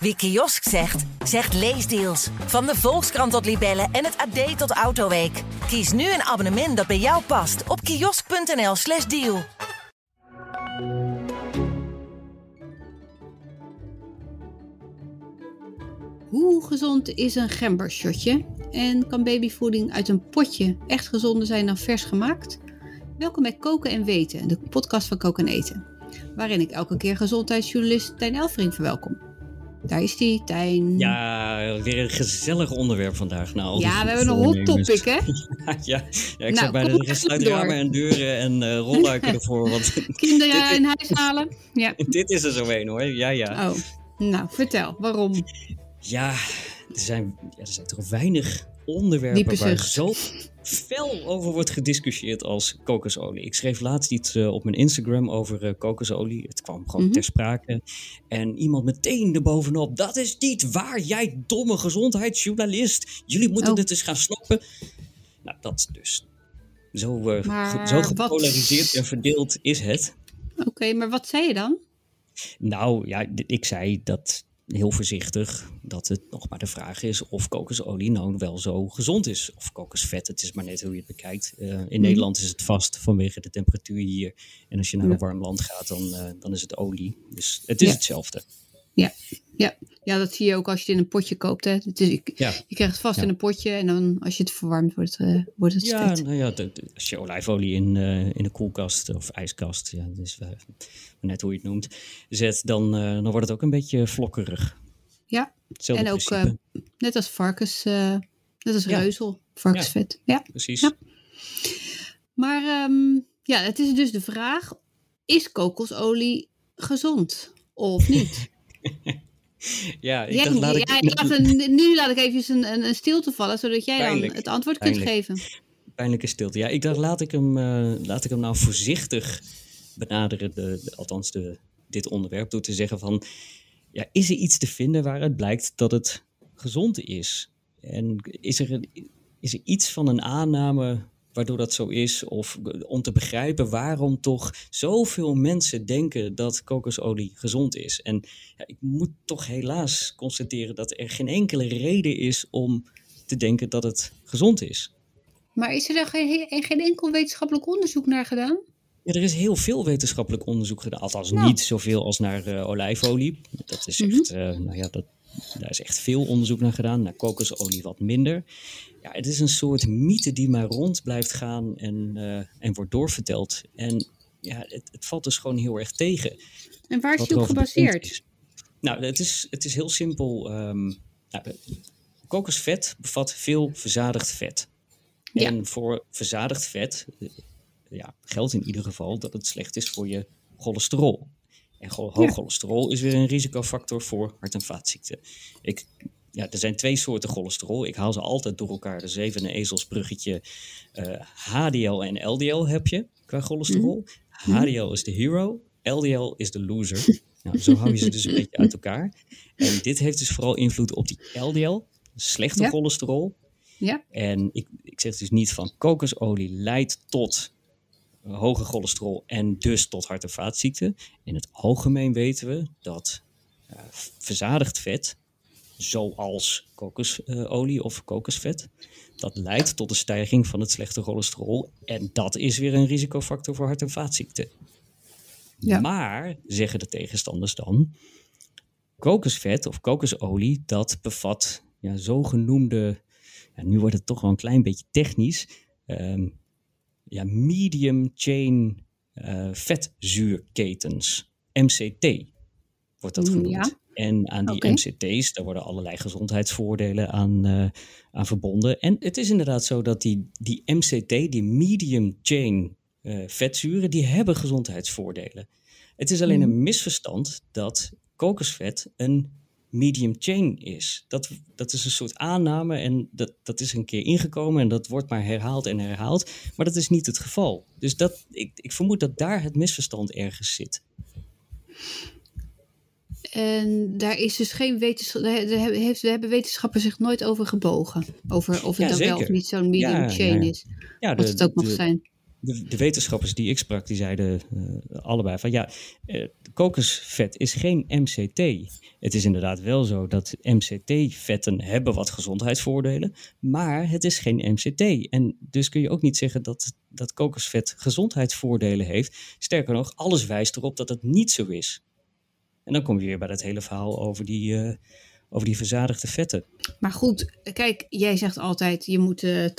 Wie kiosk zegt, zegt leesdeals. Van de Volkskrant tot Libellen en het AD tot Autoweek. Kies nu een abonnement dat bij jou past op kiosk.nl/slash deal. Hoe gezond is een gembershotje? En kan babyvoeding uit een potje echt gezonder zijn dan vers gemaakt? Welkom bij Koken en Weten, de podcast van Koken en Eten. Waarin ik elke keer gezondheidsjournalist Tijn Elfring verwelkom. Daar is die, Tijn. Ja, weer een gezellig onderwerp vandaag. Nou, ja, we hebben een hot topic, hè? ja, ja, ik nou, bij de sluit ramen en deuren en uh, rolluiken ervoor. Want Kinderen in huis halen. Ja. dit is er zo een, hoor. Ja, ja. Oh, nou, vertel. Waarom? Ja, er zijn, ja, er zijn toch weinig onderwerpen waar zo fel over wordt gediscussieerd als kokosolie. Ik schreef laatst iets uh, op mijn Instagram over uh, kokosolie. Het kwam gewoon mm -hmm. ter sprake. En iemand meteen erbovenop. Dat is niet waar, jij domme gezondheidsjournalist. Jullie moeten oh. dit eens gaan snappen. Nou, dat dus. Zo, uh, maar zo gepolariseerd wat... en verdeeld is het. Oké, okay, maar wat zei je dan? Nou ja, ik zei dat heel voorzichtig dat het nog maar de vraag is of kokosolie nou wel zo gezond is. Of kokosvet, het is maar net hoe je het bekijkt. Uh, in mm. Nederland is het vast vanwege de temperatuur hier. En als je naar ja. een warm land gaat, dan, uh, dan is het olie. Dus het is ja. hetzelfde. Ja. Ja. ja, dat zie je ook als je het in een potje koopt. Hè. Het is, ja. Je krijgt het vast in een potje en dan als je het verwarmt wordt het, uh, wordt het Ja, nou ja, de, de, als je olijfolie in, in een koelkast of ijskast, ja, dus, net hoe je het noemt, zet, dan, dan wordt het ook een beetje vlokkerig. Ja, Hetzelfde en ook uh, net als varkens, uh, net als ja. reuzel, varkensvet. Ja, precies. Ja. Maar um, ja, het is dus de vraag, is kokosolie gezond of niet? ja, ik dacht, laat ik... Ja, nu laat ik even een, een, een stilte vallen, zodat jij Pijnlijk. dan het antwoord Pijnlijk. kunt geven. Pijnlijke stilte. Ja, ik dacht, laat ik hem, uh, laat ik hem nou voorzichtig benaderen, de, de, althans de, dit onderwerp, door te zeggen van ja, is er iets te vinden waaruit blijkt dat het gezond is? En is er, is er iets van een aanname waardoor dat zo is? Of om te begrijpen waarom toch zoveel mensen denken dat kokosolie gezond is? En ja, ik moet toch helaas constateren dat er geen enkele reden is om te denken dat het gezond is. Maar is er daar geen, geen enkel wetenschappelijk onderzoek naar gedaan? Ja, er is heel veel wetenschappelijk onderzoek gedaan. Althans, nou. niet zoveel als naar uh, olijfolie. Dat is echt, mm -hmm. uh, nou ja, dat, daar is echt veel onderzoek naar gedaan. Naar kokosolie wat minder. Ja, het is een soort mythe die maar rond blijft gaan en, uh, en wordt doorverteld. En ja, het, het, valt dus gewoon heel erg tegen. En waar is die op gebaseerd? Nou, het is, het is heel simpel. Um, nou, kokosvet bevat veel verzadigd vet. Ja. En voor verzadigd vet ja, geldt in ieder geval dat het slecht is voor je cholesterol. En hoog cholesterol is weer een risicofactor voor hart- en vaatziekten. Ik, ja, er zijn twee soorten cholesterol. Ik haal ze altijd door elkaar. De zevende ezelsbruggetje. Uh, HDL en LDL heb je qua cholesterol. Mm. HDL is de hero, LDL is de loser. nou, zo hou je ze dus een beetje uit elkaar. En dit heeft dus vooral invloed op die LDL, slechte ja. cholesterol. Ja. En ik, ik zeg dus niet van kokosolie leidt tot hoge cholesterol en dus tot hart- en vaatziekten. In het algemeen weten we dat uh, verzadigd vet, zoals kokosolie of kokosvet, dat leidt tot een stijging van het slechte cholesterol. En dat is weer een risicofactor voor hart- en vaatziekten. Ja. Maar, zeggen de tegenstanders dan, kokosvet of kokosolie, dat bevat ja, zogenoemde, ja, nu wordt het toch wel een klein beetje technisch, um, ja, medium chain uh, vetzuurketens, MCT wordt dat genoemd. Ja. En aan die okay. MCT's, daar worden allerlei gezondheidsvoordelen aan, uh, aan verbonden. En het is inderdaad zo dat die, die MCT, die medium chain uh, vetzuren, die hebben gezondheidsvoordelen. Het is alleen een misverstand dat kokosvet een medium chain is. Dat, dat is een soort aanname en dat, dat is een keer ingekomen en dat wordt maar herhaald en herhaald. Maar dat is niet het geval. Dus dat, ik, ik vermoed dat daar het misverstand ergens zit. En daar is dus geen wetenschap, daar heeft, daar hebben wetenschappers zich nooit over gebogen. Over of het ja, dan wel of niet zo'n medium ja, chain is. Ja, de, Wat het ook mag de, zijn. De, de, wetenschappers die ik sprak, die zeiden uh, allebei van ja, uh, kokosvet is geen MCT. Het is inderdaad wel zo dat MCT-vetten hebben wat gezondheidsvoordelen, maar het is geen MCT. En dus kun je ook niet zeggen dat, dat kokosvet gezondheidsvoordelen heeft. Sterker nog, alles wijst erop dat het niet zo is. En dan kom je weer bij dat hele verhaal over die, uh, over die verzadigde vetten. Maar goed, kijk, jij zegt altijd je moet uh, 80-20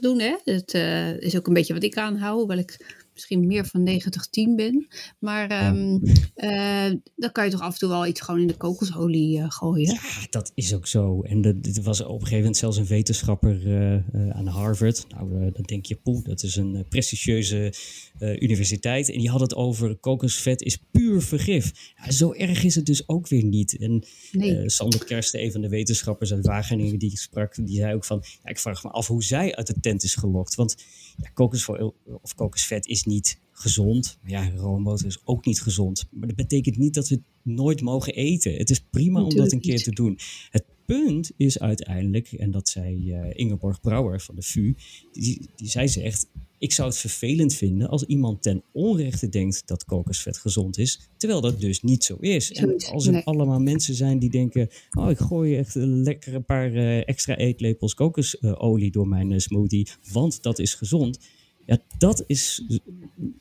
doen. Hè? Dat uh, is ook een beetje wat ik aanhoud, hoewel ik misschien meer van 90-10 ben. Maar ja. um, uh, dan kan je toch af en toe wel iets gewoon in de kokosolie uh, gooien. Ja, dat is ook zo. En er was op een gegeven moment zelfs een wetenschapper uh, aan Harvard. Nou, dan denk je, poeh, dat is een prestigieuze universiteit. En die had het over kokosvet is puur vergif. Ja, zo erg is het dus ook weer niet. En nee. Sander Kersten, een van de wetenschappers uit Wageningen die ik sprak, die zei ook van, ja, ik vraag me af hoe zij uit de tent is gelokt. Want ja, kokosvet of kokosvet is niet gezond. Ja, roomboter is ook niet gezond. Maar dat betekent niet dat we het nooit mogen eten. Het is prima Natuurlijk om dat een keer niet. te doen. Het punt is uiteindelijk, en dat zei uh, Ingeborg Brouwer van de VU, die, die zij zegt, ik zou het vervelend vinden als iemand ten onrechte denkt dat kokosvet gezond is, terwijl dat dus niet zo is. En als er nee. allemaal mensen zijn die denken, oh ik gooi echt een paar uh, extra eetlepels kokosolie door mijn uh, smoothie, want dat is gezond. Ja, dat is,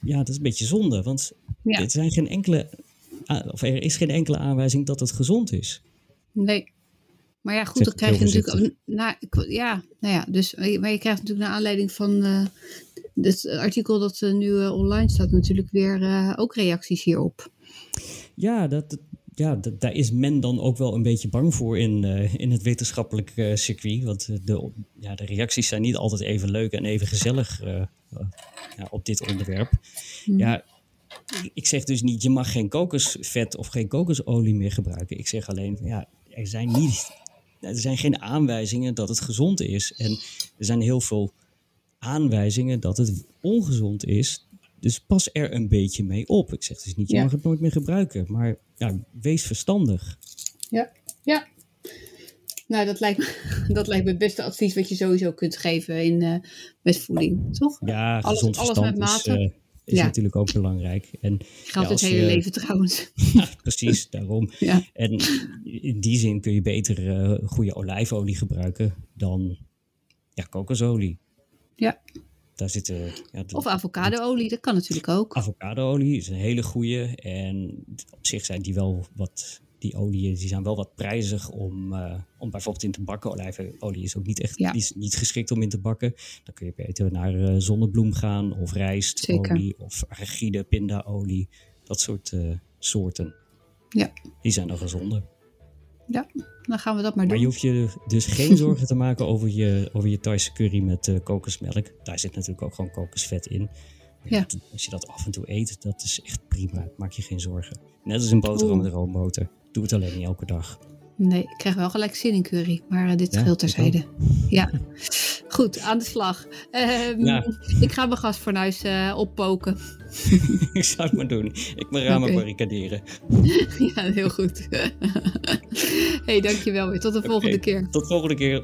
ja, dat is een beetje zonde, want ja. er, zijn geen enkele, of er is geen enkele aanwijzing dat het gezond is. Nee. Maar ja, goed, dan krijg je natuurlijk. Na, ja, nou ja, dus, maar je krijgt natuurlijk naar aanleiding van uh, het artikel dat uh, nu uh, online staat, natuurlijk weer ook reacties hierop. Ja, dat, ja, daar is men dan ook wel een beetje bang voor in, in het wetenschappelijk circuit. Want de, ja, de reacties zijn niet altijd even leuk en even gezellig ja, op dit onderwerp. Hmm. Ja, ik zeg dus niet, je mag geen kokosvet of geen kokosolie meer gebruiken. Ik zeg alleen, ja, er zijn niet er zijn geen aanwijzingen dat het gezond is. En er zijn heel veel aanwijzingen dat het ongezond is. Dus pas er een beetje mee op. Ik zeg dus niet, je ja. mag het nooit meer gebruiken. Maar ja, wees verstandig. Ja, ja. Nou, dat lijkt, me, dat lijkt me het beste advies wat je sowieso kunt geven in, uh, met voeding, toch? Ja, gezond alles, verstand alles met mate. is, uh, is ja. natuurlijk ook belangrijk. En, Geldt ja, het hele je, leven trouwens. Ja, precies, daarom. En in die zin kun je beter uh, goede olijfolie gebruiken dan ja, kokosolie. Ja. Daar zitten, ja, of avocadoolie, dat kan natuurlijk ook. Avocadoolie is een hele goede. En op zich zijn die wel wat die oliën die zijn wel wat prijzig om, uh, om bijvoorbeeld in te bakken. Olijfolie is ook niet echt ja. is niet geschikt om in te bakken. Dan kun je beter naar uh, zonnebloem gaan of rijstolie of arachide, pindaolie. Dat soort uh, soorten. Ja. Die zijn dan gezonder. Ja, dan gaan we dat maar, maar doen. Maar je hoeft je dus geen zorgen te maken over je, over je Thaise curry met uh, kokosmelk. Daar zit natuurlijk ook gewoon kokosvet in. Ja. Als je dat af en toe eet, dat is echt prima. Maak je geen zorgen. Net als een boterham met roomboter. Doe het alleen niet elke dag. Nee, ik krijg wel gelijk zin in curry, maar uh, dit ja, scheelt terzijde. Ja, goed, aan de slag. Um, ja. Ik ga mijn gasfornuis uh, oppoken. ik zou het maar doen. Ik mijn ramen okay. barricaderen. ja, heel goed. hey, dankjewel weer. Tot de volgende okay. keer. Tot de volgende keer.